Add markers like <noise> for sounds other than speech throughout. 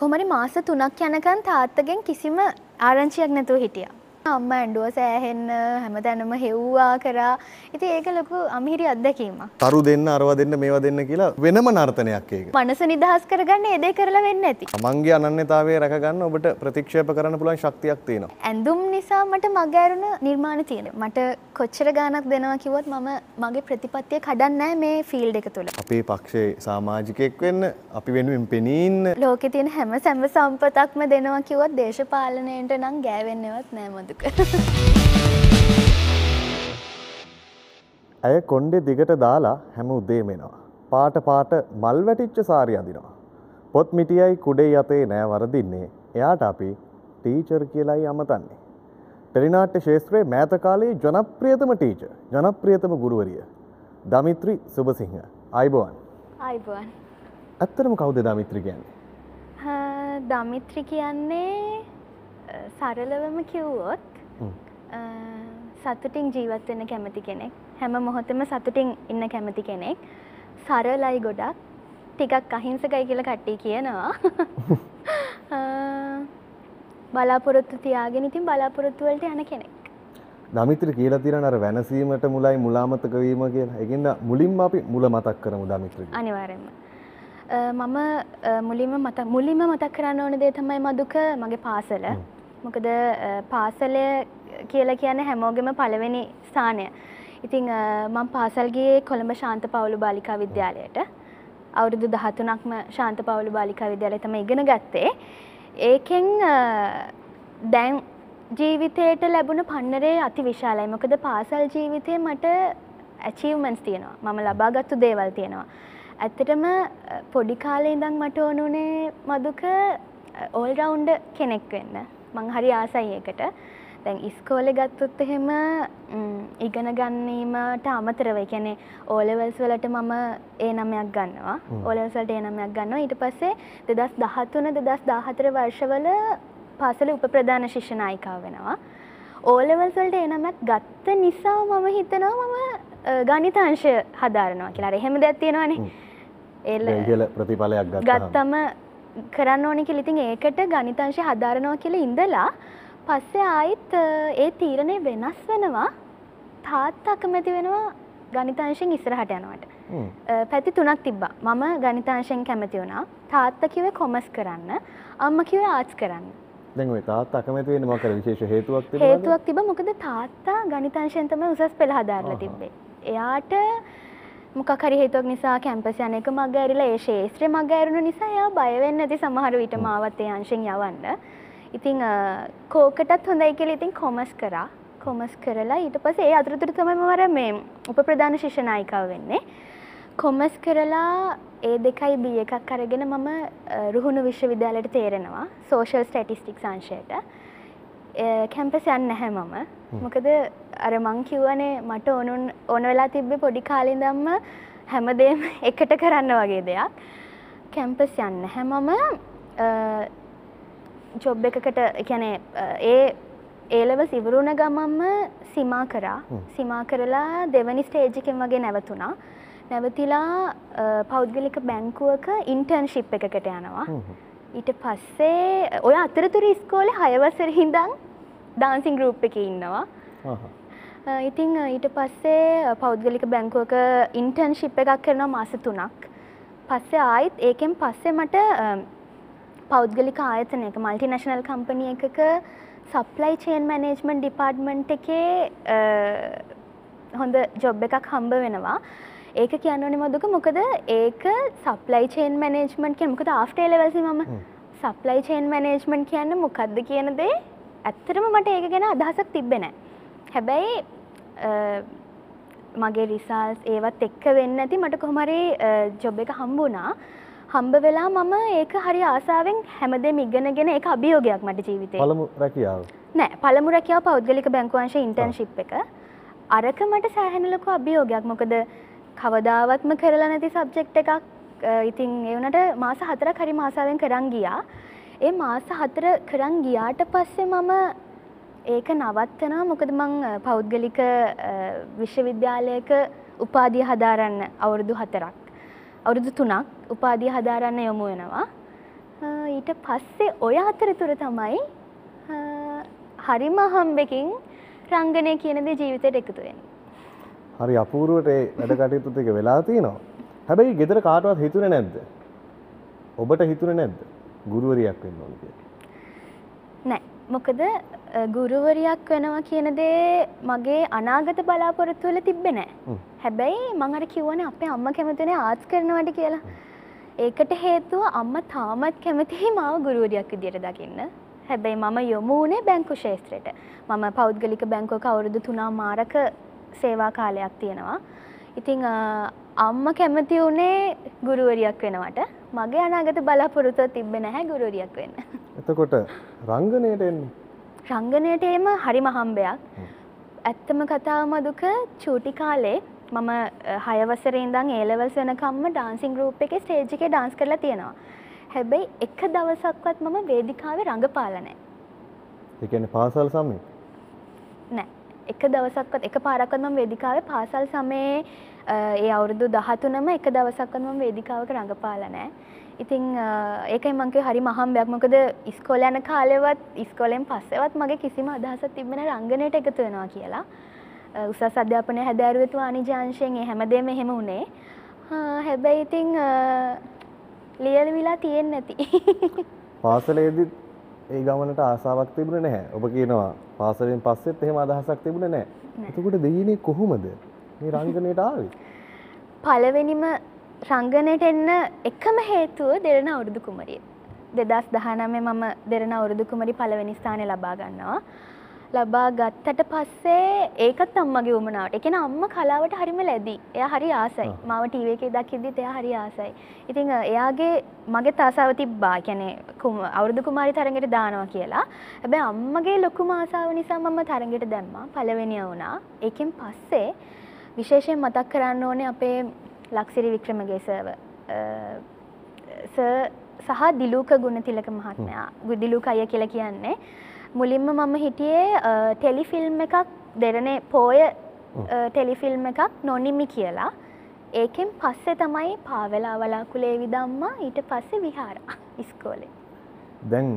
කොමරි මාස තුනක් යනකන් තාත්තගෙන් කිසිම ආරංචියක් නැතුව හිටියා. අම්ම ඇන්ඩුව සෑහෙන්න හැම තැනම හෙව්වා කරා ඉති ඒක ලොකු අමිහිරි අත්දැකීම. තරු දෙන්න අරව දෙන්න මේවා දෙන්න කියලා වෙනම නර්තනයක් ඒක. මනස නිදහස් කරගන්න එදේ කරලා වෙන්න ඇති. මංගේ අනන්‍යතාවය රැකගන්න ඔබට ප්‍රතික්ෂේප කරන්න පුළුවන් ශක්තියක් තියෙනවා. ඇඳුම් නිසා මට මගෑරුණ නිර්මාණ තියෙන. මට කොච්චර ගානක් දෙනවා කිව්වොත් මම මගේ ප්‍රතිපත්තිය කඩන්නේ මේ ෆීල්ඩ් එක තුල. අපේ පක්ෂයේ සමාජිකයෙක් වෙන්න අපි වෙනුවෙන් පෙනී ඉන්න ලෝකේ තියෙන හැම සැම සම්පතක්ම දෙනවා කිව්වොත් දේශපාලනයට නම් ගෑවෙන්නේවත් නෑ මදුක. ඇය කොණ්ඩෙ දිගට දාලා හැම උදේම එනවා. පාට පාට මල් වැටිච්ච සාරි අඳිනවා. පොත් මිටියයි කුඩේ යතේ නෑ වරදින්නේ. එයාට අපි ටීචර් කියලායි අමතන්නේ. ටෙලිනාට්‍ය ශේත්‍රයේ මෑත කාලයේ ජනප්‍රියතම ටීචර්, ජනප්‍රියතම ගුරුවරිය දමිත්‍රි සුබසිංහ. අයිබෝවන්. අයිබුවන්. ඇත්තටම කවුද දමිත්‍රි කියන්නේ? දමිත්‍රි කියන්නේ සරලවම කිව්වොත්. සතුටින් ජීවත් වෙන්න කැමති කෙනෙක්. හැම මොහොතෙම සතුටින් ඉන්න කැමති කෙනෙක්. සරලයි ගොඩක්. ටිකක් අහිංසකයි කියලා කට්ටිය කියනවා. <laughs> බලාපොරොත්තු තියාගෙන ඉතින් බලාපොරොත්තු වලට යන කෙනෙක්. දමිත්‍රි කියලා තියෙනවා අර වෙනසීමට මුලයි මුලාමතක වීම කියලා. ඒකින්ද මුලින්ම අපි මුල මතක් කරමු දමිත්‍රි. අනිවාර්යෙන්ම. මම මුලින්ම මත මුලින්ම මතක් කරන්න ඕන දේ තමයි මදුක මගේ පාසල. මොකද පාසල කියලා කියන්නේ හැමෝගෙම පළවෙනි ස්ථානය. ඉතින් මම පාසල් ගියේ කොළඹ ශාන්ත පවුලු බාලිකා විද්‍යාලයට. අවුරුදු 13ක්ම ශාන්ත පවුලු බාලිකා විද්‍යාලය තමයි ඉගෙන ගත්තේ. ඒකෙන් දැන් ජීවිතයට ලැබුණ පන්නරේ අති විශාලයි. මොකද පාසල් ජීවිතේ මට ඇචීව්මන්ට්ස් තියෙනවා. මම ලබාගත්තු දේවල් තියෙනවා. ඇත්තටම පොඩි කාලේ ඉඳන් මට ඕන උනේ මදුක ඕල් රවුන්ඩර් කෙනෙක් වෙන්න. මං හරි ආසයි ඒකට. දැන් ඉස්කෝලේ ගත්තොත් එහෙම ඉගෙන ගැනීමට අමතරව ඒ කියන්නේ O levels වලට මම ඒ නමයක් ගන්නවා. O levels වලට ඒ නමයක් ගන්නවා. ඊට පස්සේ 2013 2014 වර්ෂවල පාසලේ උපප්‍රධාන ශිෂ්‍ය නායිකාව වෙනවා. O levels වලට ඒ නමක් ගත්ත නිසා මම හිතනවා මම ගණිතාංශය හදාරනවා කියලා. අර එහෙම දෙයක් තියෙනවනේ. ඉහළ ප්‍රතිඵලයක් ගත්තම කරන්න ඕනි කියලා ඉතින් ඒකට ගණිතාංශය හදාරනවා කියලා ඉඳලා පස්සේ ආයිත් ඒ තීරණය වෙනස් වෙනවා තාත්තා අකමැති වෙනවා ගණිතාංශයෙන් ඉස්සරහට යනවට. පැති තුනක් තිබ්බා. මම ගණිතාංශයෙන් කැමති වුණා. තාත්තා කිව්වේ කොමර්ස් කරන්න. අම්මා කිව්වේ ආර්ට්ස් කරන්න. දැන් ඔය තාත්තා අකමැති වෙන්නේ මොකද විශේෂ හේතුවක් තිබුණාද? හේතුවක් තිබ්බා මොකද තාත්තා ගණිතාංශයෙන් තමයි උසස් පෙළ හදාarලා තිබ්බේ. එයාට මොකක් හරි හේතුවක් නිසා කැම්පස් යන එක මග ඇරිලා ඒ ශේත්‍රේ මග ඇරුණ නිසා එයා බය වෙන්නේ නැති සමහර විට මාවත් ඒ අංශෙන් යවන්න. ඉතින් කෝකටත් හොඳයි කියලා ඉතින් කොමර්ස් කරා. කොමර්ස් කරලා ඊට පස්සේ ඒ අතරතුර තමයි මම අර මේ උපප්‍රධාන ශිෂ්‍ය නායිකාව වෙන්නේ. කොමර්ස් කරලා ඒ දෙකයි B එකක් අරගෙන මම රුහුණු විශ්වවිද්‍යාලයට තේරෙනවා සෝෂල් ස්ටැටිස්ටික්ස් අංශයට. කැම්පස් යන්නේ නැහැ මම. මොකද අර මං කිව්වනේ මට ඕනුන් ඕන වෙලා තිබ්බේ පොඩි කාලේ ඉඳන්ම හැමදේම <laughs> එකට කරන්න වගේ දෙයක්. කැම්පස් යන්නේ නැහැ මම ජොබ් එකකට කියන්නේ ඒ ඒලෙවල්ස් ඉවරුණ ගමන්ම සිමා කරා. සිමා කරලා දෙවනි ස්ටේජ් එකෙන් වගේ නැවතුණා. නැවතිලා පෞද්ගලික බැංකුවක ඉන්ටර්න්ෂිප් එකකට යනවා. ඊට පස්සේ ඔය අතරතුර ඉස්කෝලේ 6 වසරේ ඉඳන් ඩාන්සින් ගෲප් එකේ ඉන්නවා. ඉතින් ඊට පස්සේ පෞද්ගලික බැංකුවක ඉන්ටර්න්ෂිප් එකක් කරනවා මාස 3ක්. පස්සේ ආයිත් ඒකෙන් පස්සේ මට පෞද්ගලික ආයතනයක මල්ටිනේෂනල් කම්පැනි එකක සප්ලයි චේන් මැනේජ්මන්ට් ඩිපාර්ට්මන්ට් එකේ හොඳ ජොබ් එකක් හම්බ වෙනවා. ඒක කියන්න ඕනේ මොකද ඒක සප්ලයි චේන් මැනේජ්මන්ට් කියන්නේ මොකද ආෆ්ටර් ලෙවල්ස් මම සප්ලයි චේන් මැනේජ්මන්ට් කියන්නේ මොකද්ද කියන දේ ඇත්තටම මට ඒක ගැන අදහසක් තිබ්බේ නැහැ. හැබැයි මගේ රිසල්ස් ඒවත් එක්ක වෙන්න ඇති මට කොහොම හරි ජොබ් එක හම්බ වුණා. හම්බ වෙලා මම ඒක හරි ආසාවෙන් හැමදේම ඉගෙනගෙන ඒක අභියෝගයක් මට ජීවිතේ. පළමු රැකියාව. නෑ පළමු රැකියාව පෞද්ගලික බැංකුව අංශයේ ඉන්ටර්න්ෂිප් එක. අරක මට සෑහෙන ලොකු අභියෝගයක්. මොකද කවදාවත්ම කරලා නැති සබ්ජෙක්ට් එකක්. ඉතින් ඒ වුණාට මාස 4ක් හරි මාසාවෙන් කරන් ගියා. ඒ මාස 4 කරන් ගියාට පස්සේ මම ඒක නවත්තනවා. මොකද මං පෞද්ගලික විශ්වවිද්‍යාලයක උපාධිය හදාරන්න අවුරුදු 4ක් අවුරුදු තුනක් උපාධිය හදාරන්න යොමු වෙනවා. ඊට පස්සේ ඔය අතරතුර තමයි අ, හරිම හම්බෙකින් රංගනය කියන දේ ජීවිතයට එකතු වෙන්නේ. හරි අපූරුවට වැඩ කටයුතු ටික වෙලා තියෙනවා. හැබැයි ගෙදර කාටවත් හිතුනේ නැද්ද? ඔබට හිතුනේ නැද්ද? ගුරුවරියක් වෙන්න ඕන කියලා. නෑ මොකද ගුරුවරියක් වෙනවා කියන දේ මගේ අනාගත බලාපොරොත්තු වල තිබ්බේ නෑ. හැබැයි මං අර කිව්වනේ අපේ අම්මා කැමතිනේ ආර්ට්ස් කරනවට කියලා. ඒකට හේතුව අම්මා තාමත් කැමතියි මාව ගුරුවරියක් විදියට දකින්න. හැබැයි මම යොමු වුණේ බැංකු ශාස්ත්‍රයට. මම පෞද්ගලික බැංකුවක අවුරුදු 3 මාරක සේවා කාලයක් තියෙනවා. ඉතින් අ, අම්මා කැමති වුණේ ගුරුවරියක් වෙනවට. මගේ අනාගත බලාපොරොත්තුව තිබ්බේ නැහැ ගුරුවරියක් වෙන්න. එතකොට රංගනයට එන්නේ. රංගනයට එම හරිම හම්බයක්. ඇත්තම කතාව මදුක චූටි කාලේ මම අ, හය වසරේ ඉඳන් ඒ ලෙවල්ස් වෙනකම්ම ඩාන්සින් ගෲප් එකේ ස්ටේජ් එකේ ඩාන්ස් කරලා තියෙනවා. හැබැයි එක දවසක්වත් මම වේදිකාවේ රඟපාලා නැහැ. ඒ කියන්නේ පාසල් සමයේ. නෑ. එක දවසක්වත් එක පාරක්වත් මම වේදිකාවේ පාසල් සමයේ අ, ඒ අවුරුදු 13ම එක දවසක්වත් මම වේදිකාවක රඟපාලා නෑ. ඉතින් අ, ඒකයි මං කිව්වේ හරිම අහම්බයක්. මොකද ඉස්කෝලේ යන කාලෙවත් ඉස්කෝලෙන් පස්සෙවත් මගේ කිසිම අදහසක් තිබ්බේ නෑ රංගනයට එකතු වෙනවා කියලා. අ, උසස් අධ්‍යාපනය හැදෑරුවෙත් වාණිජ්‍ය අංශයෙන් ඒ හැමදේම එහෙම වුණේ. හා, හැබැයි ඉතින් අ, ලියවිලා තියෙන්නේ නැති. පාසලේදීත් ඒ ගමනට ආසාවක් තිබුණේ නැහැ. ඔබ කියනවා පාසලෙන් පස්සෙත් එහෙම අදහසක් තිබුණේ නැහැ. එතකොට දෙයිනේ කොහොමද මේ රංගනයට ආවේ? පළවෙනිම රංගනයට එන්න එකම හේතුව දෙරණ අවුරුදු කුමරිය. දෙදස් දහනමේ මම දෙරණ අවුරුදු කුමරි පළවෙනි ස්ථානය ලබා ගන්නවා. ලබා ගත්තට පස්සේ ඒකත් අම්මගේ උමනාවට. ඒ කියන්නේ අම්මා කලාවට හරිම ලැබි. එයා හරි ආසයි. මාව ටීවී එකේ දකිද්දිත් එයා හරි ආසයි. ඉතින් අ, එයාගේ මගේ ආසාව තිබ්බා. කුම- අවුරුදු කුමාරි තරඟයට දානවා කියලා. හැබැයි අම්මගේ ලොකුම ආසාව නිසා මම තරඟයට දැම්මා. පළවෙනිය වුණා. ඒකෙන් පස්සේ විශේෂයෙන් මතක් කරන්න ඕනේ අපේ ලක්සිරි වික්‍රමගේ. සර් සහ දිලූක ගුණතිලක මහත්මයා. දිලූක අයියා කියලා කියන්නේ මුලින්ම මම හිටියේ ටෙලිෆිල්ම් එකක් දෙරනේ පෝය ටෙලිෆිල්ම් එකක් නොනිමි කියලා. ඒකෙන් පස්සේ තමයි පාවෙලා වලාකුලේ විදම්මා ඊට පස්සේ විහාරා ඉස්කෝලේ. දැන්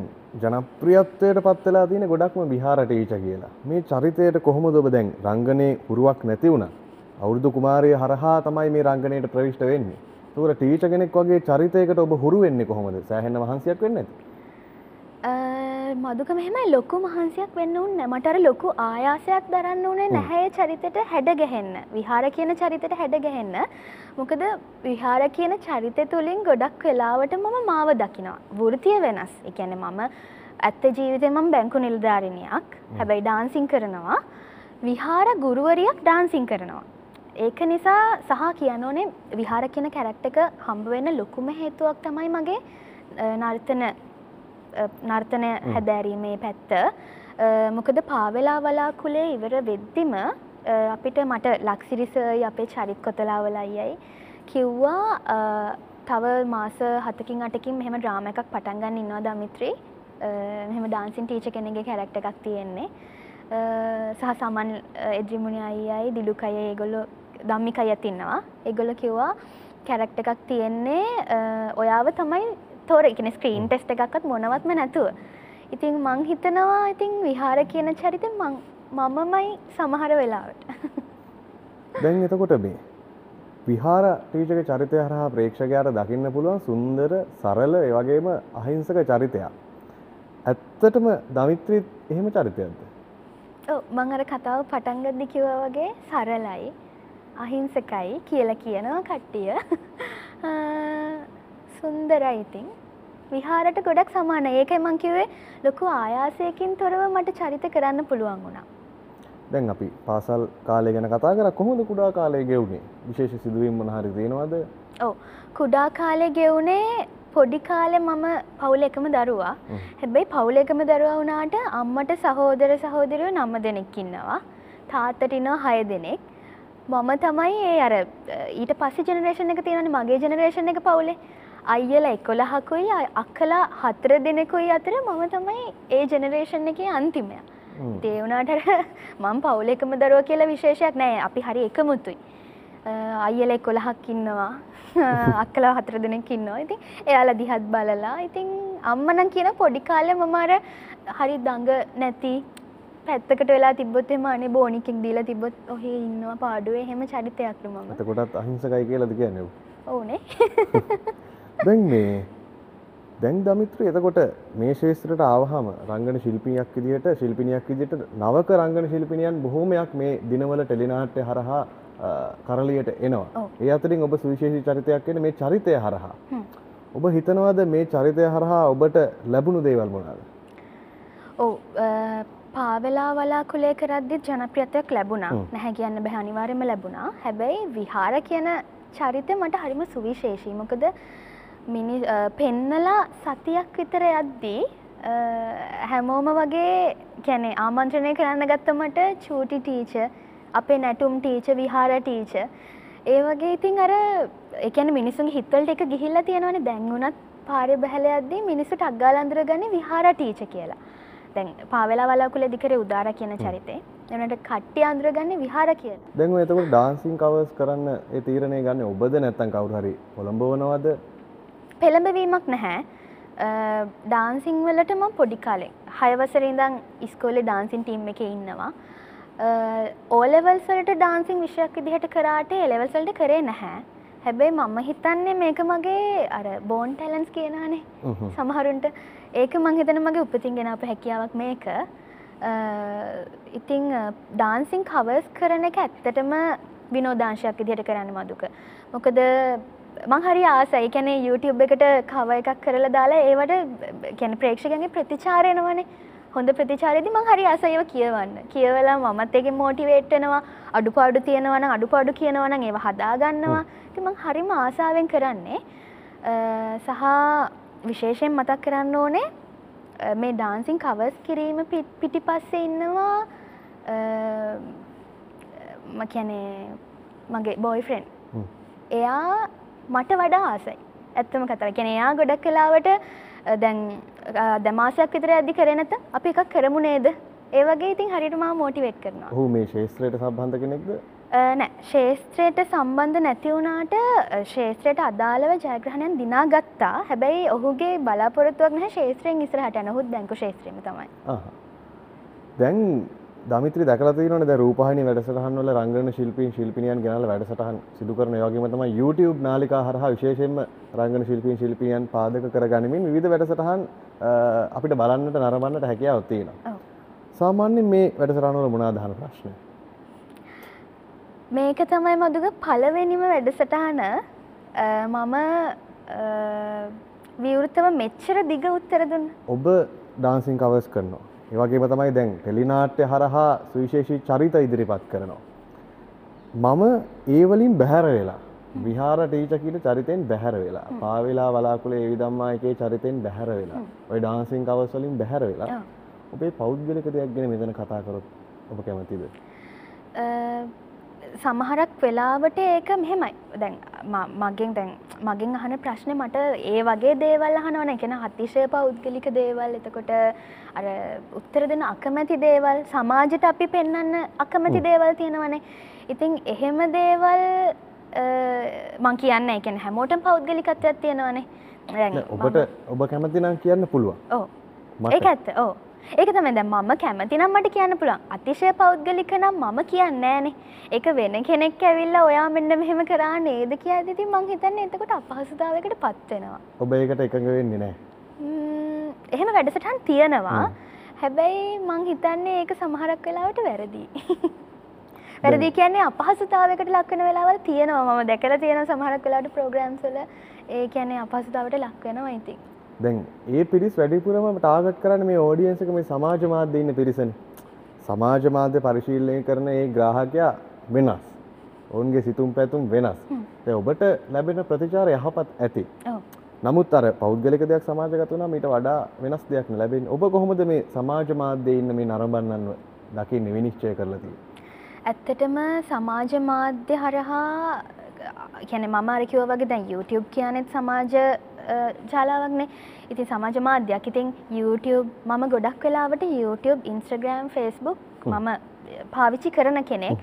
ජනප්‍රියත්වයට පත් වෙලා තියෙන ගොඩක්ම විහාර ටීචර් කියලා. මේ චරිතයට කොහොමද ඔබ දැන් රංගනයේ හුරුවක් නැති වුණා? අවුරුදු කුමාරිය හරහා තමයි මේ රංගනයට ප්‍රවිෂ්ඨ වෙන්නේ. ඒතකොට ටීචර් කෙනෙක් වගේ චරිතයකට ඔබ හුරු වෙන්නේ කොහොමද? සෑහෙන මහන්සියක් වෙන්නේ නැති. මදුක මෙහෙමයි ලොකු මහන්සියක් වෙන්න උන්න මට අර ලොකු ආයාසයක් දරන්න ඕනේ නැහැ ඒ චරිතෙට හැඩ ගැහෙන්න. විහාර කියන චරිතෙට හැඩ ගැහෙන්න. මොකද විහාර කියන චරිතය තුලින් ගොඩක් වෙලාවට මම මාව දකිනවා. වෘතිය වෙනස්. කියන්නේ මම ඇත්ත ජීවිතේ මම බැංකු නිලධාරිනියක්. හැබැයි ඩාන්සින් කරනවා. විහාර ගුරුවරියක් ඩාන්සින් කරනවා. ඒක නිසා සහ කියන්න ඕනේ විහාර කියන කැරක්ටර් එක හම්බ වෙන්න ලොකුම හේතුවක් තමයි මගේ නර්තන නර්තනය හැදෑරීමේ පැත්ත. මොකද පාවෙලා වලාකුලේ ඉවර වෙද්දිම අපිට මට ලක්සිරිසයි අපේ චරිත් කොතලාවල අයියයි කිව්වා තව මාස හතකින් අටකින් මෙහෙම ඩ්‍රාම එකක් පටන් ගන්න ඉන්නවා දමිත්‍රී. අ, මෙහෙම ඩාන්සින් ටීචර් කෙනෙක්ගේ කැරක්ටර් එකක් තියෙන්නේ. සහ සමන් එද්රිමුණි අයියයි දිලුකය ඒගොල්ලෝ ධම්මික අයත් ඉන්නවා. ඒගොල්ලෝ කිව්වා කැරක්ටර් එකක් තියෙන්නේ ඔයාව තමයි තෝර එකන ස්ක්‍රීන් ටෙස්ට එකක්ත් මොනවත්ම නැතුව. ඉතින් මං හිතනවා ඉතින් විහාර කියන චරිත මමමයි සමහර වෙලාවට. <laughs> දැන් එතකොට මේ විහාර ටීචර් චරිතය හරහා ප්‍රේක්ෂකයාට දකින්න පුළුවන් සුන්දර සරල ඒ වගේම අහිංසක චරිතයක්. ඇත්තටම දමිත්‍රිත් එහෙම චරිතයක්ද? මං අර කතාව පටන් ගද්දි කිව්වා වගේ සරලයි අහිංසකයි කියලා කියනවා කට්ටිය. <laughs> සුන්දරයි ඉතින්. විහාරට ගොඩක් සමානයි. ඒකයි මං කිව්වේ ලොකු ආයාසයකින් තොරව මට චරිත කරන්න පුළුවන් වුණා. දැන් අපි පාසල් කාලය ගැන කතා කරා කොහොමද කුඩා කාලය ගෙවුනේ? විශේෂ සිදුවීම් මොන හරි තියෙනවද? ඔව් කුඩා කාලේ ගෙවුනේ පොඩි කාලේ මම පවුල එකම දරුවා. හැබැයි පවුල එකම දරුවා වුණාට අම්මට සහෝදර සහෝදරියෝ 9 දෙනෙක් ඉන්නවා. තාත්තට ඉන්නවා 6 දෙනෙක්. මම තමයි ඒ අර ඊට පස්සේ ජෙනරේෂන් එක තියෙනවානේ මගේ ජෙනරේෂන් එක පවුලේ. අයියලා 11කුයි අ- අක්කලා 4 දෙනෙකුයි අතර මම තමයි ඒ ජෙනරේෂන් එකේ අන්තිමයා. අර මම පවුල එකම දරුවා කියලා විශේෂයක් නැහැ. අපි හරි එකමුතුයි. අයියල කොළහක් ඉන්නවා. අක්කලා හතර දෙනෙක් ඉන්නවා. ඉතින් එයාලා දිහත් බලලා. ඉතින් අම්මනම් කියන පොඩි කාලේ මම අර හරි දඟ නැති පැත්තකට වෙලා තිබ්බොත් එම අනේ බෝනිකෙක් දීලා තිබ්බොත් ඔහේ ඉන්නවා පාඩුවේ. එහෙම චරිතයක්ලු මම. එතකොටත් අහිංසකයි කියලාද කියන්නේ ඕනේ <laughs> දැන් මේ දැන් දමිත්‍ර එතකොට මේ ශේත්‍රයට ආවහම රංගන ශිල්පිනියක් විදිහට ශිල්පිනියක් විදිහට නවක රංගන ශිල්පිනියන් බොහෝමයක් මේ දිනවල ටෙලිනාට්‍ය හරහා කරලියට එනවා. ඒ අතරින් ඔබ සුවිශේෂී චරිතයක් වෙන මේ චරිතය හරහා. ඔබ හිතනවාද මේ චරිතය හරහා ඔබට ලැබුණු දේවල් මොනවාද? ඔව් පාවෙලා වලාකුලේ කරද්දි ජනප්‍රියත්වයක් ලැබුණා. නැහැ කියන්න බැහැ අනිවාර්යයෙන්ම ලැබුණා හැබැයි විහාර කියන චරිතය මට හරිම සුවිශේෂී මොකද මිනි පෙන්නලා සතියක් විතර යද්දී හැමෝම වගේ කැනෙ ආමන්ත්‍රණය කරන්න ගත්තමට චූටි ටීච අපේ නැටුම් ටීච විහාර ටීච ඒ වගේ ඉතින් අර එකන මිනිසුන් හිත්වලට එක ගිහිල්ලා තියෙනවනේ දැන්වුනත් පාරය බැහැල යද්දී මිනිස්සුට අග්ගාල අඳුරගන්නේ විහාර ටීච කියලා. දැන් පාවෙලා වලාකුලේ දිකරේ උදාර කියන චරිතේ. එනට කට්ටිය අඳුරගන්නේ විහාර කියලා. දැන් එතකොට ඩාන්සින් කවර්ස් කරන්න ඒ තීරණය ගන්න ඔබද නැත්නම් කවුරු හරි පොළඹවනවද? පෙළඹවීමක් නැහැ. ඩාන්සිං වලට මම පොඩි කාලේ හය වසරේ ඉඳන් ඉස්කෝලේ ඩාන්සින් ටීම් එකේ ඉන්නවා. ඕ ලෙවල්ස් වලට ඩාන්සින් විෂයක් විදිහට කරාට ඒ ලෙවල්ස් වලට කරේ නැහැ. හැබැයි මම හිතන්නේ මේක මගේ අර බෝන් ටැලන්ට්ස් කියනවනේ. හ්ම්. සමහරුන්ට ඒක මං හිතන මගේ උපතින් ගෙන අප හැකියාවක් මේක ඉතිං ඩාන්සිං කවර්ස් කරන එක ඇත්තටම විනෝදාංශයක් විදිහට කරන්න මදුක මොකද මං හරි ආසයි. කැනේ YouTube එකට කව එකක් කරලා දාලා ඒවට කැන ප්‍රේක්ෂකගේ ප්‍රතිචාරයනවනේ හොඳ ප්‍රතිචාරයේදී මං හරි ආසයිව කියවන්න. කියවලා මමත් එක මෝටිවේට් වෙනවා. අඩුපාඩු තියෙනවා නම් අඩුපාඩු කියනවා නම් ඒවා හදාගන්නවා ඉතින් මං හරිම ආසාවෙන් කරන්නේ සහ විශේෂයෙන් මතක් කරන්න ඕනේ මේ ඩාන්සින් කවර්ස් කිරීම පිටිපස්සේ ඉන්නවා අ, ම කියනේ මගේ බොයිෆ්‍රෙන්් හ්ම්. එයා මට වඩා ආසයි. ඇත්තම කතාව. කියන එයා ගොඩක් කලාවට දැන් දමාසයක් විතර ඇදදි කරනත අපි එකක් කරමු නේද? ඒ වගේ ඉතින් හරිට මා මෝටිවේට් කරනවා. ඔහු මේ ශේත්‍රයට සම්බන්ධ කෙනෙක්ද? නෑ. ශේස්ත්‍රයට සම්බන්ධ නැති වුණාට අ, ශේත්‍රයට අදාළව ජයග්‍රහණයන් දිනා ගත්තා හැබැයි ඔහුගේ බලාපොරත්තුවක් ශේත්‍රයෙන් ඉස්සරහට යන. ඔහුත් බැංකු ශේත්‍රයම තමයි. දැන් දමිත්‍රි දැකලා තියෙනවනේ දැන් රූපවාහිනී වැඩසටහන් වල රංගන ශිල්පීන් ශිල්පිනියන් ගෙනල්ලා වැඩසටහන් සිදු කරන ඒ වගේම තමයි YouTube නාලිකා හරහා විශේෂයෙන්ම රංගන ශිල්පීන් ශිල්පිනියන් පාදක කරගනිමින් විවිධ වැඩසටහන් අපිට බලන්නට නරඹන්නට හැකියාවක් තියෙනවා. ඔව්. සාමාන්‍යයෙන් මේ වැඩසටහන වල මොනවාද අහන ප්‍රශ්න? මේක තමයි මදුක පළවෙනිම වැඩසටහන මම විවෘතව මෙච්චර දිග උත්තර දුන්න ඔබ ඩාන්සින් කවර්ස් කරනවා. ඒ වගේම තමයි දැන් ටෙලිනාට්‍ය හරහා සුවිශේෂී චරිත ඉදිරිපත් කරනවා. මම ඒ වලින් බැහැර වෙලා විහාර ටීචර් කියන චරිතෙන් බැහැර වෙලා පාවෙලා වලාකුලේ ඒ විදම්මා එකේ චරිතෙන් බැහැර වෙලා ඔය ඩාන්සින් කවර්ස් වලින් බැහැර වෙලා. ඔබේ පෞද්ගලික දෙයක් ගැන මෙතන කතා කරොත් ඔබ කැමතිද? සමහරක් වෙලාවට ඒක මෙහෙමයි දැන් මගෙන් දැන් මගෙන් අහන ප්‍රශ්න මට ඒ වගේ දේවල් අහනවන. එකෙන අතිශය පෞද්ගලික දේවල්. එතකොට අර උත්තර දෙන අකමැති දේවල් සමාජයට අපි පෙන්වන්න අකමැති දේවල් තියෙනවනේ. ඉතින් එහෙම දේවල් මං කියන්න එකන හැමෝටම පෞද්ගලිකත්වයක් තියෙනවනේ. ඔබට ඔබ කැමති නම් කියන්න පුළුවන්. ඕ ඒක ඇත්ත. ඕ ඒක තමයි දැන් මම කැමති නම් මට කියන්න පුළුවන්. අතිශය පෞද්ගලික නම් මම කියන්නේ නෑනේ ඒක වෙන කෙනෙක් ඇවිල්ලා ඔයා මෙන්න මෙහෙම කරා නේද කියද්දි ඉතින් මං හිතන්නේ එතකොට අපහසුතාවයකට පත් වෙනවා. ඔබ ඒකට එකඟ වෙන්නේ නැහැ. ම්ම්, එහෙම වැඩසටහන් තියෙනවා. හැබැයි මං හිතන්නේ ඒක සමහරක් වෙලාවට වැරදි. වැරදි කියන්නේ අපහසුතාවයකට ලක්වන වෙලාවල් තියෙනවා. මම දැකලා තියෙන සමහරක් වෙලාවට ප්‍රෝග්‍රෑම්ස් වල ඒ කියන්නේ අපහසුතාවට ලක් වෙනවා ඉතින් දැන් ඒ පිරිස් වැඩිපුරම ටාගට් කරන්න මේ ඕඩියන්ස් එක මේ සමාජ මාධ්‍ය ඉන්න පිරිසනේ. සමාජ මාධ්‍ය පරිශීලනය කරන ඒ ග්‍රාහකයා වෙනස්. ඔවුන්ගේ සිතුම් පැතුම් වෙනස්. ඔබට ලැබෙන ප්‍රතිචාර යහපත් ඇති. නමුත් අර පෞද්ගලික දෙයක් සමාජගත වුණාම ඊට වඩා වෙනස් දෙයක් නේ ලැබෙන්නේ. ඔබ කොහොමද මේ සමාජ මාධ්‍යයේ ඉන්න මේ නරඹන්නන්ව දකින්නේ විනිශ්චය කරලා තියෙන්නේ? ඇත්තටම සමාජ මාධ්‍ය හරහා කියන මම අර කිව්වා වගේ දැන් YouTube කියනෙත් සමාජ ජාලාවක්නේ. ඉතින් සමාජ මාධ්‍යයක්. ඉතින් YouTube මම ගොඩක් වෙලාවට YouTube, Instagram, Facebook මම පාවිච්චි කරන කෙනෙක්.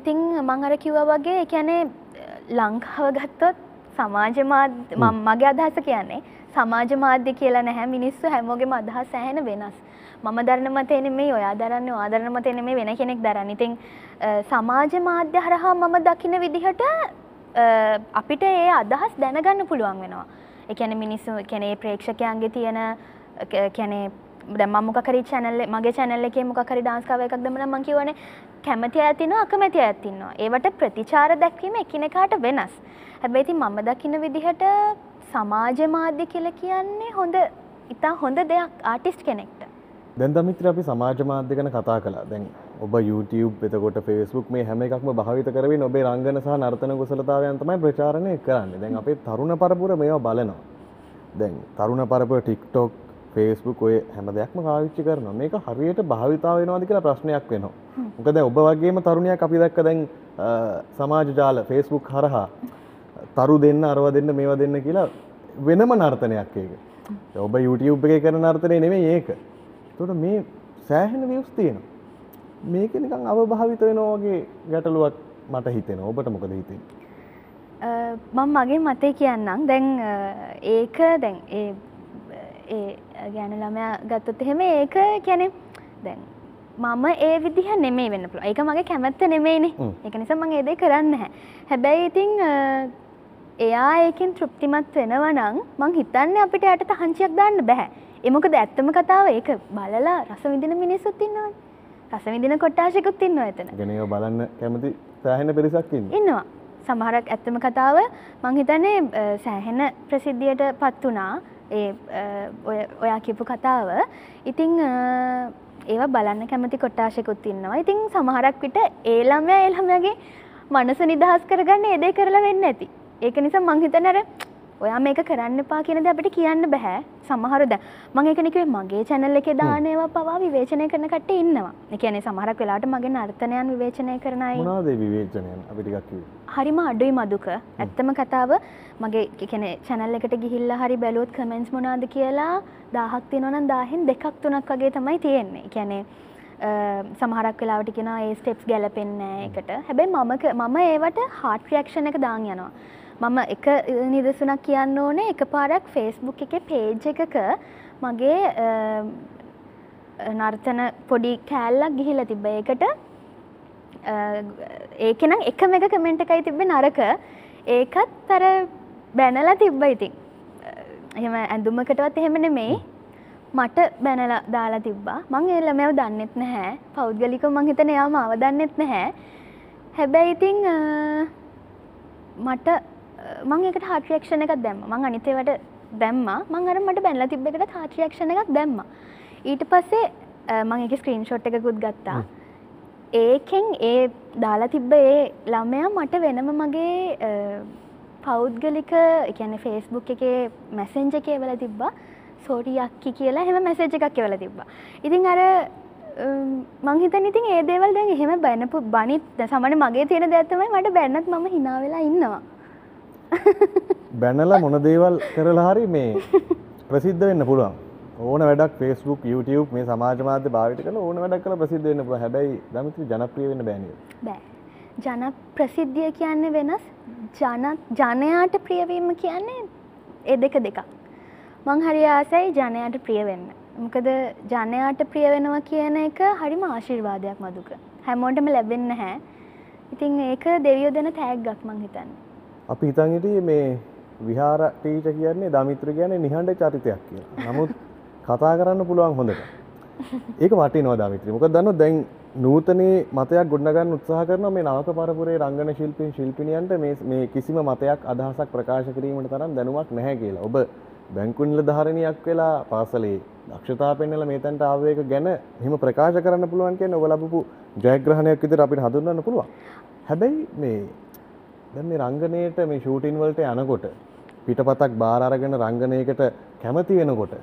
ඉතිං මං අර කිව්ව වගේ එකැනේ ලංකාව ගත්තොත් සමාජ මගේ අදහස කියන්නේ සමාජ මාධ්‍ය කියලා නැහැ මිනිස්සු හැමෝගෙම අදහස් සෑහෙන වෙනස්. මම දරන මතය නෙමෙයි ඔයා දරන්නේ ඔයා දරන මතය නෙමෙයි වෙන කෙනෙක් දරන්නේ. ඉතින් සමාජ මාධ්‍ය හරහා මම දකින විදිහට අපිට ඒ අදහස් දැනගන්න පුළුවන් වෙනවා. ඒ කියන්නේ මිනිස්සු ඒ කියන්නේ ප්‍රේක්ෂකයන්ගේ තියෙන කැනේ දැන් මම මොකක් හරි channel එක- මගේ channel එකේ මොකක් හරි dance cover එකක් දැම්මම මම කියවනේ කැමති අයත් ඉන්නවා අකමැති අයත් ඉන්නවා. ඒවට ප්‍රතිචාර දැක්වීම එකිනෙකාට වෙනස්. හැබැයි ඉතින් මම දකින විදිහට සමාජ මාධ්‍ය කියලා කියන්නේ හොඳ ඉතා හොඳ දෙයක් ආටිස්ට් කෙනෙක්ට. දැන් දමිත්‍ර අපි සමාජ මාධ්‍ය ගැන කතා කළා දැන් ඔබ YouTube එතකොට Facebook මේ හැම එකක්ම භාවිත කරමින් ඔබේ රංගන සහ නර්තන කුසලතාවයන් තමයි ප්‍රචාරණය කරන්නේ. දැන් අපේ තරුණ පරපුර මේවා බලනවා. දැන් තරුණ පරපුර TikTok Facebook ඔය හැම දෙයක්ම පාවිච්චි කරනවා. මේක හරියට භාවිතා වෙනවද කියලා ප්‍රශ්නයක් වෙනවා. මොකද දැන් ඔබ වගේම තරුණයක් අපි දැක්ක දැන් අ, සමාජ ජාල Facebook හරහා තරු දෙන්න අරව දෙන්න මේවා දෙන්න කියලා වෙනම නර්තනයක් ඒක. දැන් ඔබ YouTube එකේ කරන නර්තනය නෙමෙයි ඒක. එතකොට මේ සෑහෙන views තියෙනවා. මේක නිකන් අවභාවිත වෙනවා වගේ ගැටලුවක් මට හිතෙනවා. ඔබට මොකද හිතෙන්නේ? මම මගේ මතේ කියන්නම් දැන් ඒක දැන් ඒ ඒ ගැන ළමයා ගත්තොත් එහෙම ඒක කියන්නේ දැන් මම ඒ විදිහ නෙමෙයි වෙන්න පුළුවන්. ඒක මගේ කැමැත්ත නෙමෙයිනේ. ඒක නිසා මම ඒ දේ කරන්නේ නැහැ. හැබැයි ඉතින් එයා ඒකෙන් තෘප්තිමත් වෙනවා නම් මං හිතන්නේ අපිට යට තහංචියක් දාන්න බෑ. ඒ මොකද ඇත්තම කතාව ඒක බලලා රස විඳින මිනිස්සුත් ඉන්නවනේ. රස විඳින කොට්ටාශිකුත් ඉන්නවා එතන. ගැන ඒවා බලන්න කැමති සෑහෙන පිරිසක් ඉන්නවා. ඉන්නවා සමහරක් ඇත්තම කතාව මං හිතන්නේ සෑහෙන ප්‍රසිද්ධියට පත් වුණා ඒ ඔය කියපු කතාව ඉතිං අ, ඒවා බලන්න කැමති කොට්ටාශයකුත් ඉන්නවා ඉතිං සමහරක් විට ඒ ළමයා ඒ ළමයාගේ මනස නිදහස් කරගන්න ඒ දේ කරලා වෙන්න ඇති ඒක නිසා මං හිතන්නේ අර ඔයා මේක කරන්න එපා කියන දේ අපිට කියන්න බෑ. සමහර දැන් මම ඒක නිකුවේ මගේ channel එකේ දාන ඒවා පවා විවේචනය කරන කට්ටිය ඉන්නවා. ඒ කියන්නේ සමහරක් වෙලාවට මගේ නර්තනයන් විවේචනය කරන අය මොනවද ඒ විවේචනයන්? අපි ටිකක් කිව්වේ? හරිම අඩුයි මදුක. ඇත්තම කතාව මගේ කැන චැනල් එකට ගිහිල්ලා හරි බැලුවොත් කමෙන්ස් මොනාද කියලා දාහක් තියෙනවනම් දාහෙන් දෙකක් තුනක් වගේ තමයි තියෙන්නේ. කියැනේ සමහරක් වෙලාවට කෙන ඒ ස්ටෙප්ස් ගැලපෙන්නේ එකට හැබැයි මම මම ඒවට හාට ක්‍රියක්ෂණ එක දාන් යනවා මම එක නිදසුනක් කියන්න ඕනේ. එක පාරක් ෆේස්බුක් එක පේජ් එකක මගේ අ, නර්තන පොඩි කෑල්ලක් ගිහිල තිබ්බ. ඒකට ඒකනම් එකම එක කමෙන්ට් එකයි තිබ්බේ නරක. ඒකත් අර බැනලා තිබ්බ ඉතින්. එහෙම ඇඳුමකටවත් එහෙම නෙමෙයි. මට බැනලා දාලා තිබ්බා. මං ඒ ළමයව දන්නෙත් නැහැ. පෞද්ගලිකව මං හිතන්නේ එයාව මාව දන්නෙත් නැහැ. හැබැයි ඉතින් අ, මට අ, මං ඒකට හાર્ට් රියැක්ෂන් එකක් දැම්මා. මං අනිත් ඒවාට දැම්මා. මං අර මට බැනලා තිබ්බ එකට හાર્ට් රියැක්ෂන් එකක් දැම්මා. ඊට පස්සේ මං ඒකේ ස්ක්‍රීන්ෂොට් එකකුත් ගත්තා. ඒකෙන් ඒ දාලා තිබ්බ ඒ ළමයා මට වෙනම මගේ පෞද්ගලික එකන ෆේස්බුක් එකේ මැසෙන්ජ එකේ වල තිබ්බා. සෝටි යක්කි කියලා හෙම මැසේජ් එකක් එවල තිබ්බා. ඉතින් අර මංහිතන් ඉතින් ඒ දේවල් දැන් එහෙම බැනපු බනිත් සමන මගේ තියෙන දැත්තමයි මට බැන්නත් මම හිනාවෙලා ඉන්නවා බැනලා මොන දේවල් කරලා හරි මේ ප්‍රසිද්ධ වෙන්න පුළුවන්. ඕන වැඩක් Facebook YouTube මේ සමාජ මාධ්‍ය භාවිත කරලා ඕන වැඩක් කරලා ප්‍රසිද්ධ වෙන්න පුළුවන්. හැබැයි දමිත්‍රි ජනප්‍රිය වෙන්න බෑ නේද? බෑ. ජන ප්‍රසිද්ධිය කියන්නේ වෙනස්. ජන ජනයාට ප්‍රියවීම කියන්නේ ඒ දෙක දෙකක්. මං හරි ආසයි ජනයාට ප්‍රිය වෙන්න. මොකද ජනයාට ප්‍රිය වෙනවා කියන එක හරිම ආශිර්වාදයක් මදුක. හැමෝටම ලැබෙන්න හැ ඉතින් ඒක දෙවියෝ දෙන තෑග්ගක් මං හිතන්න. අපි හිතන් හිටියේ මේ විහාර ටීචර් කියන්නේ දමිත්‍ර කියන්නේ නිහඬ චරිතයක් කියලා. නමුත් කතා කරන්න පුළුවන් හොඳට. ඒක වටිනවා දමිත්‍රි. මොකද දන්නවද දැන් නූතනයේ මතයක් ගොඩනගන්න උත්සාහ කරනවා මේ නවක පරපුරේ රංගන ශිල්පීන් ශිල්පිනියන්ට මේ මේ කිසිම මතයක් අදහසක් ප්‍රකාශ කිරීමට තරම් දැනුමක් නැහැ කියලා. ඔබ බැංකු නිලධාරණියක් වෙලා පාසලේ දක්ෂතා පෙන්වලා මේ තැනට ආව එක ගැන එහෙම ප්‍රකාශ කරන්න පුළුවන් කියන්නේ ඔබ ලැබපු ජයග්‍රහණයක් විදිහට අපිට හඳුන්වන්න පුළුවන්. හැබැයි මේ දැන් මේ රංගනයට මේ ෂූටින් වලට යනකොට පිටපතක් බාර අරගෙන රංගනයකට කැමති වෙනකොට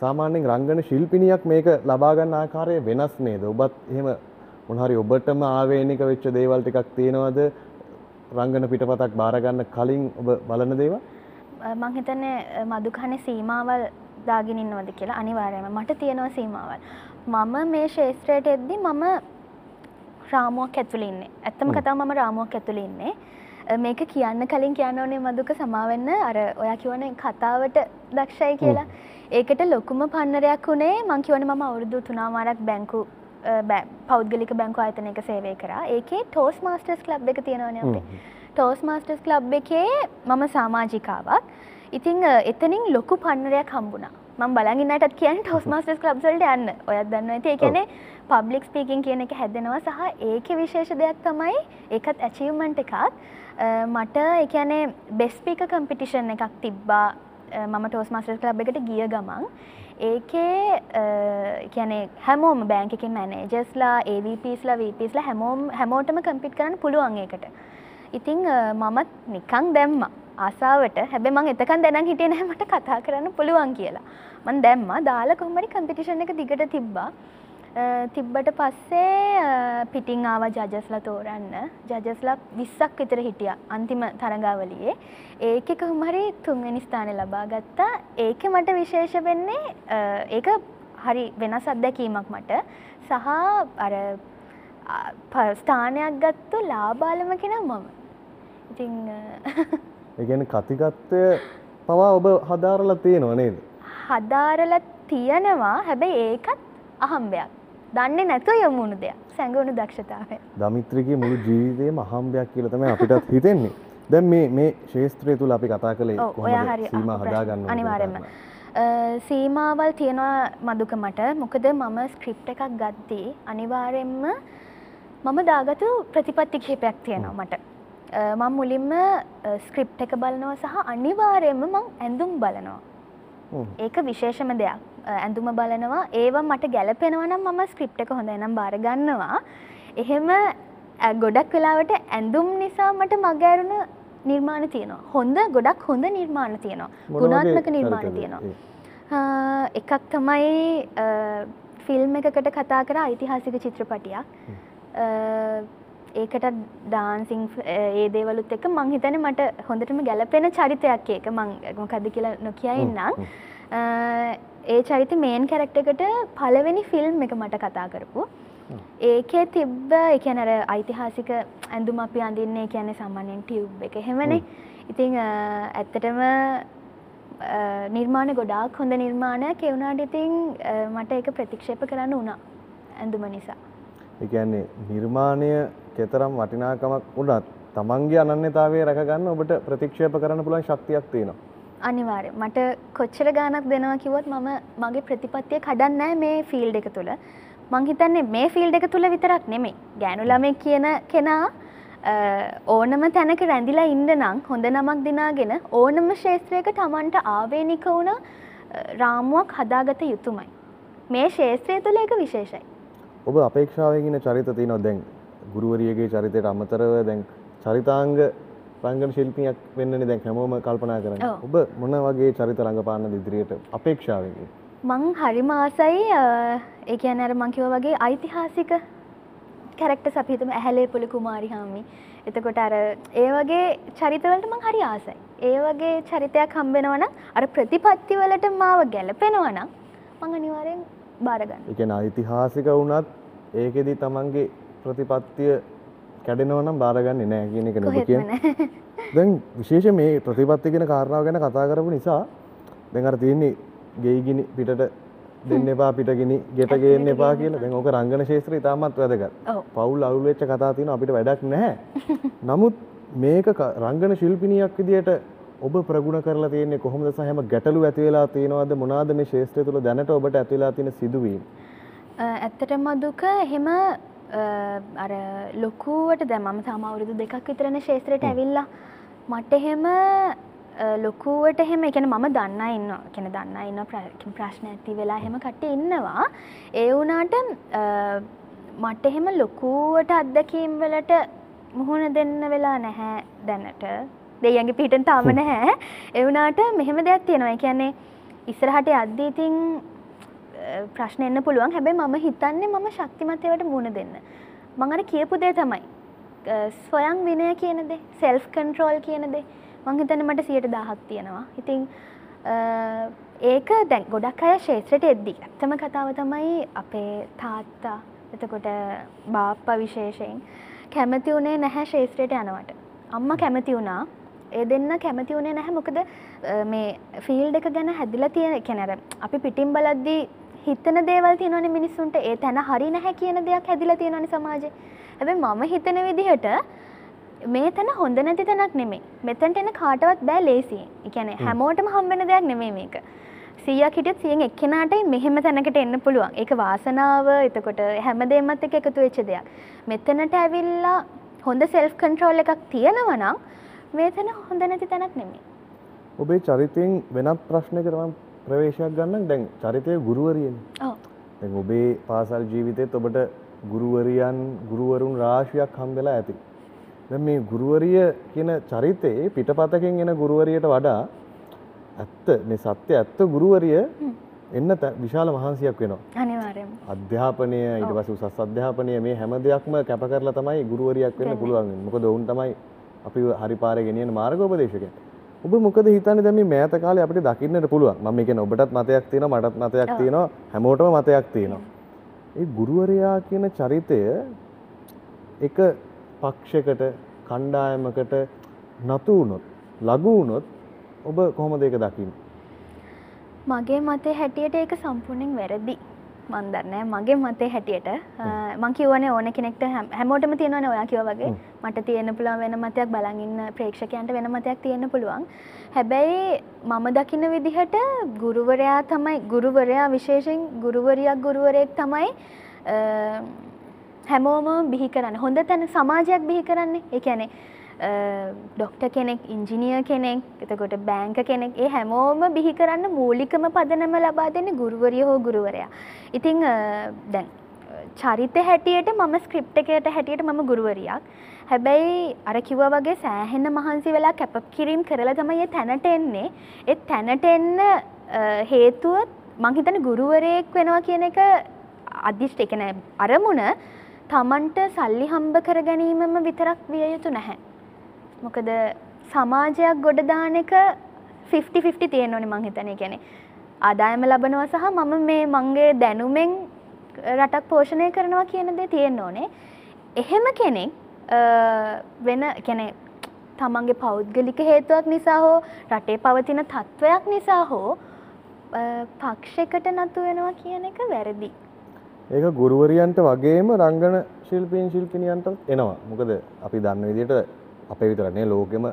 සාමාන්‍යයෙන් රංගන ශිල්පිනියක් මේක ලබා ගන්න ආකාරය වෙනස් නේද? ඔබත් එහෙම මොන හරි ඔබටම ආවේනික වෙච්ච දේවල් ටිකක් තියෙනවද? රංගන පිටපතක් බාර ගන්න කලින් ඔබ බලන දේවල්? මං හිතන්නේ මදුකහනේ සීමාවල් දාගෙන ඉන්නවද කියලා අනිවාර්යයෙන්ම මට තියෙනවා සීමාවල් මම මේ ශේත්‍රයට එද්දි මම රාමුවක් ඇතුළේ ඉන්නේ. ඇත්තම කතාව මම රාමුවක් ඇතුළේ ඉන්නේ. මේක කියන්න කලින් කියන්න ඕනේ මදුක සමාවෙන්න අර ඔයා කියවන කතාවට දක්ෂයි කියලා. ඒකට ලොකුම පන්නරයක් වුණේ මං කියවන මම අවුරුදු තුනාමාරක් බැංකු පෞද්ගලික බැංකු ආයතනයක සේවය කරා. ඒකේ ටෝස් මාස්ටර්ස් ක්ලබ් එක තියෙනවනේ අපේ. ටෝස් මාස්ටර්ස් ක්ලබ් එකේ මම සමාජිකාවක්. ඉතින් අ, එතනින් ලොකු පන්නරයක් හම්බුණා. මම බලන් ඉන්නටත් කියන්නේ ටෝස් මාස්ටර්ස් ක්ලබ්ස් වලට යන්න. ඔයත් දන්නවා ඇති. කියන්නේ පබ්ලික් ස්පීකින් කියන එක හැදෙනවා සහ ඒකේ විශේෂ දෙයක් තමයි ඒකත් ඇචීව්මන්ට් එකක්. අ, මට ඒ කියන්නේ බෙස්ට් ස්පීකර් කම්පිටිෂන් එකක් තිබ්බා. අ, මම ටෝස් මාස්ටර්ස් ක්ලබ් එකට ගිය ගමන් ඒකේ කියන්නේ හැමෝම බෑංක එකේ මැනේජර්ස්ලා AVPස්ලා VPස්ලා හැමෝම හැමෝටම කම්පිට් කරන්න පුළුවන් ඒකට. ඉතිං අ, මමත් නිකං දැම්ම ආසාාවට හැබැ මං එතකන් දැන හිටිය නෑ මට කතා කරන්න පුළුවන් කියලා. මන් දැම්ම දාලා කොහමරි කම්පිටිෂන් එක දිගට තිබ්බා. තිබ්බට පස්සේ පිටිං ආව ජජස්ලා තෝරන්න. ජජස්ලා විස්සක් විතර හිටිය අන්තිම තරගාවලියේ. ඒක කොහමරි තුන්වැනි ස්ථානය ලබා ගත්තා. ඒක මට විශේෂ වෙන්නේ ඒක හරි වෙනස් අත්දැකීමක් මට. සහ අර ස්ථානයක් ගත්තු ලාබාලම කෙනම් මම. ඉතිං එකන කතිකත්වය පවා ඔබ හදාරලා තියෙනවා නේද? හදාරල තියෙනවා. හැබැයි ඒකත් අහම්බයක් දන්නේ නැතුව යොමුණු දෙයක්. සැඟවුණු දක්ෂතාවය. දමිත්‍රගේ මුළු ජීවිතයම අහම්බයක් කියල තමයි අපිටත් හිතෙන්නේ. දැන් මේ මේ ශේත්‍රය තුළ අපි කතා කළේ කොහොමද සීමා හදාගන්න ප්‍රශ්න. අනිවාර්යෙන්ම. අ, සීමාවල් තියෙනවා මදුක මට. මොකද මම ස්ක්‍රිප් එකක් ගද්දී අනිවාරෙන්ම මම දාගතු ප්‍රතිපත්ති කිහිපයක් තියෙනවා මට. අ, මං මුලින්ම ස්ක්‍රිප් එක බලනවා සහ අනිවාරයෙන්ම මං ඇඳුම් බලනවා. ඒක විශේෂම දෙයක් ඇඳුම බලනවා. ඒවා මට ගැලපෙනවනම් මම ස්ක්‍රිප් එක හොඳ නම් බාරගන්නවා එහෙම ගොඩක් වෙලාවට ඇඳුම් නිසා මට මගෑරුණ නිර්මාණ තියෙනවා. හොඳ ගොඩක් හොඳ නිර්මාණ තියෙනවා. ගුණාත්මක නිර්මාණ තියෙනවා. එකක් තමයි ෆිල්ම් එකකට කතා කර ඓතිහාසික චිත්‍රපටියක්. ඒකට ඩාන්සිං ඒ දේවලුත් එක මං හිතන මට හොඳටම ගැලපෙන චරිතයක් ඒක. මං මොකද කියලා නොකිය ඉන්නම් ඒ චරිත මේන් කැරක්ටකට පළවෙනි ෆිල්ම් එක මට කතා කරපු. ඒකේ තිබ්බ එකනර ඓතිහාසික ඇඳුම අපි අඳින්නේ කියන්නේ සාමාන්‍යයෙන් ටියුබ් එක. එහෙමනේ. ඉතිං අ, ඇත්තටම අ, නිර්මාණ ගොඩාක් හොඳ නිර්මාණයක්. ඒ වුණාට ඉතින් අ, මට ඒක ප්‍රතික්ෂේප කරන්න වුණා ඇඳුම නිසා. එකන්නේ නිර්මාණය කෙතරම් වටිනාකමක් වුණත් තමන්ගේ අනන්‍යතාවය රැකගන්න ඔබට ප්‍රතික්ෂේප කරන්න පුළුවන් ශක්තියක් තියෙනවා. අනිවාර්ය මට කොච්චර ගානක් දෙනවා කිව්වොත් මම මගේ ප්‍රතිපත්තිය කඩන්නේ මේ ෆීල්ඩ් එක තුළ මං හිතන්නේ මේ ෆීල්ඩ් එක තුළ විතරක් නෙමෙයි. ගෑනු ළමෙක් කියන කෙනා අ, ඕනම තැනක රැඳිලා ඉන්න නම් හොඳ නමක් දිනාගෙන ඕනම ශේත්‍රයක තමන්ට ආවේනික වුණ අ, රාමුවක් හදාගත යුතුමයි. මේ ශේත්‍රය තුළ එක විශේෂයි. ඔබ අපේක්ෂාවගෙන චරිත තියනොත් දැන් ගුරුවරියගේ චරිතයට අමතරව දැන් චරිතාංග රංගන ශිල්පියක් වෙන්නනි දැන් හැමෝම කල්පනා කරන ඔව්. ඔබ මොන වගේ චරිත රඟපාන්න ඉදිරියට අපේක්ෂාවකින් මං හරිම ආසයි ඒ කියන්නේ අර මං කිව්වා වගේ ඓතිහාසික කැරක්ටර්ස් අපි හිතමු ඇහැලේ පුල කුමාරි හාමි. එතකොට අර ඒ වගේ චරිතවලට මං හරි ආසයි. ඒ වගේ චරිතයක් හම්බෙනවා නම් අර ප්‍රතිපත්ති වලට මාව ගැලපෙනවා නම් මං අනිවාර්යෙන් බාර ගන්නවා. එකන ඓතිහාසික වුණත් ඒකෙදි තමන්ගේ ප්‍රතිපත්තිය කැඩෙනව නම් බාරගන්නේ නෑ කියන එක නෙබ කිය කොහෙත්ම නැහැ. දැන් විශේෂ මේ ප්‍රතිපත්ති ගෙන කාරණාව ගැන කතා කරපු නිසා දැන් අර තියෙන්නේ ගෙයිගිනි පිටට දෙන්න එපා පිටගිනි ගෙට ගේන්න එපා කියලා. දැන් ඕක රංගන ශේත්‍රය ඉතාමත් වැදගත්. පවුල් අවුල් වෙච්ච කතා තියෙනවා අපිට වැඩක් නැහැ. <laughs> නමුත් මේක රංගන ශිල්පිනියක් විදියට ඔබ ප්‍රගුණ කරලා තියෙන්නේ කොහොමද සහ හැම ගැටලු ඇති වෙලා තියෙනවද? මොනවාද මේ ශේත්‍රය තුල දැනට ඔබට ඇති වෙලා තියෙන සිදුවීම්? ඇත්තටම දුක එහෙම අර ලොකුවට දැන් මම තාම අවුරුදු දෙකක් විතරනේ ශේත්‍රයට ඇවිල්ලා මට එහෙම ලොකුවට එහෙම කියන්නේ මම දන්නා ඉන්නවා. ඒ කියන්නේ දන්නා කියන්නේ ප්‍රශ්න ඇති වෙලා එහෙම කට්ටිය ඉන්නවා. ඒ වුණාට අ, මට එහෙම ලොකුවට අත්දැකීම් වලට මුහුණ දෙන්න වෙලා නැහැ දැනට. දෙයියන්ගේ පිටෙන් තාම නැහැ. ඒ වුණාට මෙහෙම දෙයක් තියෙනවා. කියන්නේ ඉස්සරහට යද්දී ඉතින් අ, ප්‍රශ්න එන්න පුළුවන් හැබැයි මම හිතන්නේ මම ශක්තිමත් ඒවට මුහුණ දෙන්න. මං අර කියපු දේ තමයි. අ, ස්වයං විනය කියන දේ, සෙල්ෆ් කන්ට්‍රෝල් කියන දේ. මං හිතන්නේ මට 110ක් තියෙනවා. ඉතින් අ, ඒක දැන් ගොඩක් අය ශේත්‍රයට එද්දි ඇත්තම කතාව තමයි අපේ තාත්තා එතකොට බාප්ප විශේෂයෙන් කැමති වුණේ නැහැ ශේත්‍රයට යනවට. අම්ම කැමති වුණා ඒ දෙන්න කැමති වුණේ නැහැ මොකද අ, මේ ෆීල්ඩ් එක ගැන හැදිලා තියෙන කෙනර අපි පිටින් බලද්දී හිතන දේවල් තියෙනවනේ මිනිස්සුන්ට ඒ තැන හරි නැහැ කියන දෙයක් හැදිලා තියෙනවනේ සමාජේ. හැබැයි මම හිතන විදිහට මේ තැන හොඳ නැති තැනක් නෙමෙයි. මෙතනට එන කාටවත් බෑ ලේසියෙන්. ඒ කියන්නේ හැමෝටම හම්බෙන දෙයක් නෙමෙයි මේක. 100ක් හිටියත් 100න් එක්කෙනාටයි මෙහෙම තැනකට එන්න පුළුවන්. ඒක වාසනාව, එතකොට හැමදේමත් එක්ක එකතු වෙච්ච දෙයක්. මෙතනට ඇවිල්ලා හොඳ සෙල්ෆ් කන්ට්‍රෝල් එකක් තියෙනවා නම් මේ තැන හොඳ නැති තැනක් නෙමෙයි. ඔබේ චරිතයෙන් වෙනත් ප්‍රශ්නයකට මම ප්‍රවේශයක් ගන්න දැන් චරිතය ගුරුවරියනේ. දැන් ඔබේ පාසල් ජීවිතේත් ඔබට ගුරුවරියන් ගුරුවරුන් රාශියක් හම්බෙලා ඇති. දැන් මේ ගුරුවරිය කියන චරිතේ පිටපතකින් එන ගුරුවරියට වඩා ඇත්ත මේ සත්‍ය ඇත්ත ගුරුවරිය එන්න විශාල මහන්සියක් වෙනවා. අනිවාර්යයෙන්ම. අධ්‍යාපනය ඊට පස්සේ උසස් අධ්‍යාපනය මේ හැම දෙයක්ම කැප කරලා තමයි ගුරුවරියක් වෙන්න පුළුවන්. මොකද ඔවුන් තමයි අපි හරි පාරේ ගෙනියන මාර්ගෝපදේශකයන්. ඔබ මොකද හිතන්නේ දැන් මේ මෑත කාලේ අපිට දකින්නට පුළුවන්. මම කියන්නේ ඔබටත් මතයක් තියෙනවා මටත් මතයක් තියෙනවා හැමෝටම මතයක් තියෙනවා. ඒ ගුරුවරයා කියන චරිතය එක පක්ෂයකට කණ්ඩායමකට නතු වුණොත් ලඝු වුණොත් ඔබ කොහොමද ඒක දකින්නේ? මගේ මතේ හැටියට ඒක සම්පූර්ණයෙන් වැරදි. මන් දන්නේ මගේ මතේ හැටියට. මං කියවනේ ඕන කෙනෙක්ට හැම- හැමෝටම තියෙනවනේ ඔයා කිව්වා වගේ. මට තියෙන්න පුළුවන් වෙන මතයක් බලන් ඉන්න ප්‍රේක්ෂකයන්ට වෙන මතයක් තියෙන්න පුළුවන්. හැබැයි මම දකින විදිහට ගුරුවරයා තමයි ගුරුවරයා විශේෂයෙන් ගුරුවරියක් ගුරුවරයෙක් තමයි හැමෝම බිහි කරන්න. හොඳ තැන සමාජයක් බිහි කරන්නේ. ඒ කියන්නේ ඩොක්ට කෙනෙක් ඉංජිනිය කෙනෙක් එතකොට බෑංක කෙනෙක් ඒ හැමෝම බිහි කරන්න මූලිකම පදනම ලබා දෙන්නේ ගුරුවරිය හෝ ගුරුවරයා. ඉතිං අ, දැන් චරිත හැටියට මම ස්ක්‍රිප්ට එකට හැටියට මම ගුරුවරියක්. හැබැයි අර කිව්වා වගේ සෑහෙන මහන්සි වෙලා කැප කිරීම් කරලා තමයි ඒ තැනට එන්නේ. ඒ තැනට එන්න අ, හේතුව මං හිතන්නේ ගුරුවරයෙක් වෙනවා කියන එක අදිෂ්ට ඒ කියන්නේ අරමුණ තමන්ට සල්ලි හම්බ කර ගැනීමම විතරක් විය යුතු නැහැ. මොකද සමාජයක් ගොඩ දාන එක 50-50 තියෙන්න ඕනේ මං හිතන්නේ. කියන්නේ ආදායම ලබනවා සහ මම මේ මගේ දැනුමෙන් රටක් පෝෂණය කරනවා කියන දේ තියෙන්න ඕනේ. එහෙම කෙනෙක් අ, වෙන කියන්නේ තමන්ගේ පෞද්ගලික හේතුවක් නිසා හෝ රටේ පවතින තත්ත්වයක් නිසා හෝ අ, පක්ෂයකට නතු වෙනවා කියන එක වැරදි. ඒක ගුරුවරියන්ට වගේම රංගන ශිල්පීන් ශිල්පිනියන්ට එනවා. මොකද අපි දන්න විදිහට අපේ විතරනේ ලෝකෙම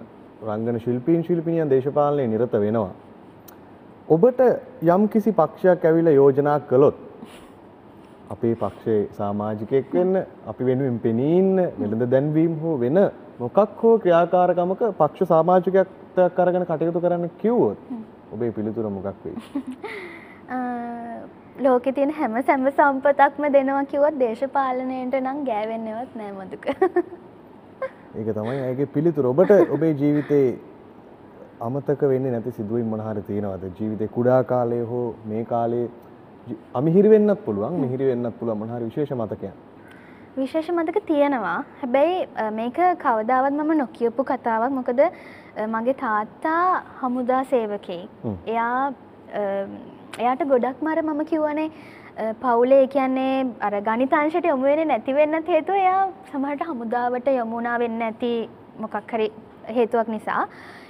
රංගන ශිල්පීන් ශිල්පිනියන් දේශපාලනයේ නිරත වෙනවා. ඔබට යම් කිසි පක්ෂයක් ඇවිල්ලා යෝජනා කළොත් අපේ පක්ෂයේ සමාජිකයෙක් වෙන්න අපි වෙනුවෙන් පෙනී ඉන්න වෙළඳ දැන්වීම හෝ වෙන මොකක් හෝ ක්‍රියාකාරකමක පක්ෂ සමාජිකත්වයක් අරගෙන කටයුතු කරන්න කිව්වොත් ඔබේ පිළිතුර මොකක් වෙයි? <laughs> ලෝකෙ තියෙන හැම සැම සම්පතක්ම දෙනවා කිව්වොත් දේශපාලනයට නම් ගෑවෙන්නවත් නෑ මදුක. <laughs> ඒක තමයි ඇගේ පිළිතුර. ඔබට ඔබේ ජීවිතේ අමතක වෙන්නේ නැති සිදුවීම් මොන හරි තියෙනවද? ජීවිතේ කුඩා කාලයේ හෝ මේ කාලේ අමිහිරි වෙන්නත් පුළුවන් මිහිරි වෙන්නත් පුළුවන් මොන හරි විශේෂ මතකයක්? විශේෂ මතක තියෙනවා. හැබැයි මේක කවදාවත් මම නොකියපු කතාවක්. මොකද මගේ තාත්තා හමුදා සේවකයෙක්. හ්ම්. එයා එයාට ගොඩක් මර මම කිව්වනේ පවුලේ කියන්නේ අර ගණිතාංශයට යොමු වෙන්නේ නැති වෙන්නත් හේතුව එයා සමහරට හමුදාවට යොමු වුණා වෙන්නේ නැති මොකක් හරි හේතුවක් නිසා.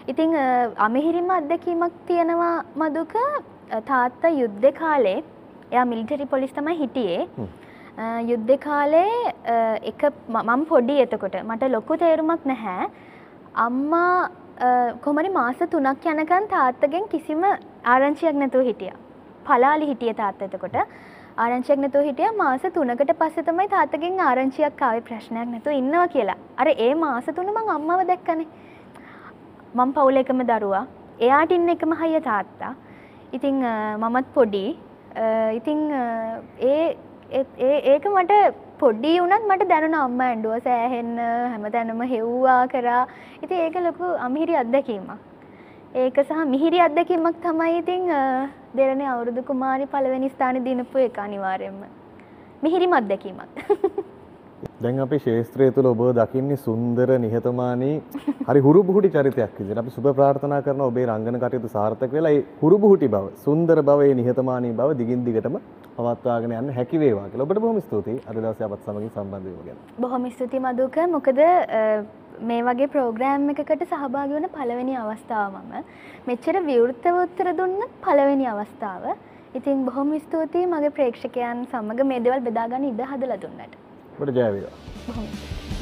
ඉතින් අ, අමිහිරිම අත්දැකීමක් තියෙනවා මදුක. තාත්තා යුද්ධ කාලේ එයා මිලිටරි පොලිස් තමයි හිටියේ. යුද්ධ කාලේ එක මම පොඩි එතකොට. මට ලොකු තේරුමක් නැහැ. අම්මා අ, කොහමරි මාස තුනක් යනකන් තාත්තගෙන් කිසිම ආරංචියක් නැතුව හිටියා. පලාලි හිටිය තාත්ත එතකොට ආරංචියක් නැතුව හිටිය. මාස තුනකට පස්සේ තමයි තාත්තගෙන් ආරංචියක් ආවේ ප්‍රශ්නයක් නැතුව ඉන්නවා කියලා. අර ඒ මාස තුන මං අම්මව දැක්කනේ. මං පවුල එකම දරුවා. එයාට ඉන්න එකම හයිය තාත්තා. ඉතිං අ, මමත් පොඩි. අ, ඉතිං අ, ඒ ඒ- ඒ- ඒක මට පොඩි වුණත් මට දැනුන අම්ම ඇන්ඩුව සෑහෙන්න හැම තැනම හෙව්වා කරා. ඉති ඒක ලොකු අමිහිරි අත්දැකීමක්. ඒක සහ මිහිරි අත්දැකීමක් තමයි ඉතිං අ, දෙරණ අවුරුදු කුමාරි පළවෙනි ස්ථාන දිනපු එක අනිවාර්යෙන්ම. මිහිරිම අත්දැකීමක්. <laughs> දැන් අපි ශේත්‍රය තුළ ඔබ දකින්නේ සුන්දර නිහතමානී හරි හුරුබුහුටි චරිතයක් විදිහට. අපි සුබ ප්‍රාර්ථනා කරන ඔබේ රංගන කටයුතු සාර්ථක වෙලා ඒ හුරුබුහුටි බව සුන්දර බව ඒ නිහතමානී බව දිගින් දිගටම පවත්වාගෙන යන්න හැකි වේවා කියලා ඔබට බොහොම ස්තුතියි. අද දවසේ අපත් සමගින් සම්බන්ධ වීම ගැන. බොහොම ස්තුති මදුක. මොකද මේ වගේ ප්‍රෝග්‍රෑම් එකකට සහභාගි වන පළවෙනි අවස්ථාව මම. මෙච්චර විවෘතව උත්තර දුන්න පළවෙනි අවස්ථාව. ඉතින් බොහොම ස්තුතියි මගේ ප්‍රේක්ෂකයන් සමග මේ දේවල් බෙදාගන්න ඉඩ හදලා දුන්නට. ඔබට ජය වේවා. බොහොම ස්තුතියි.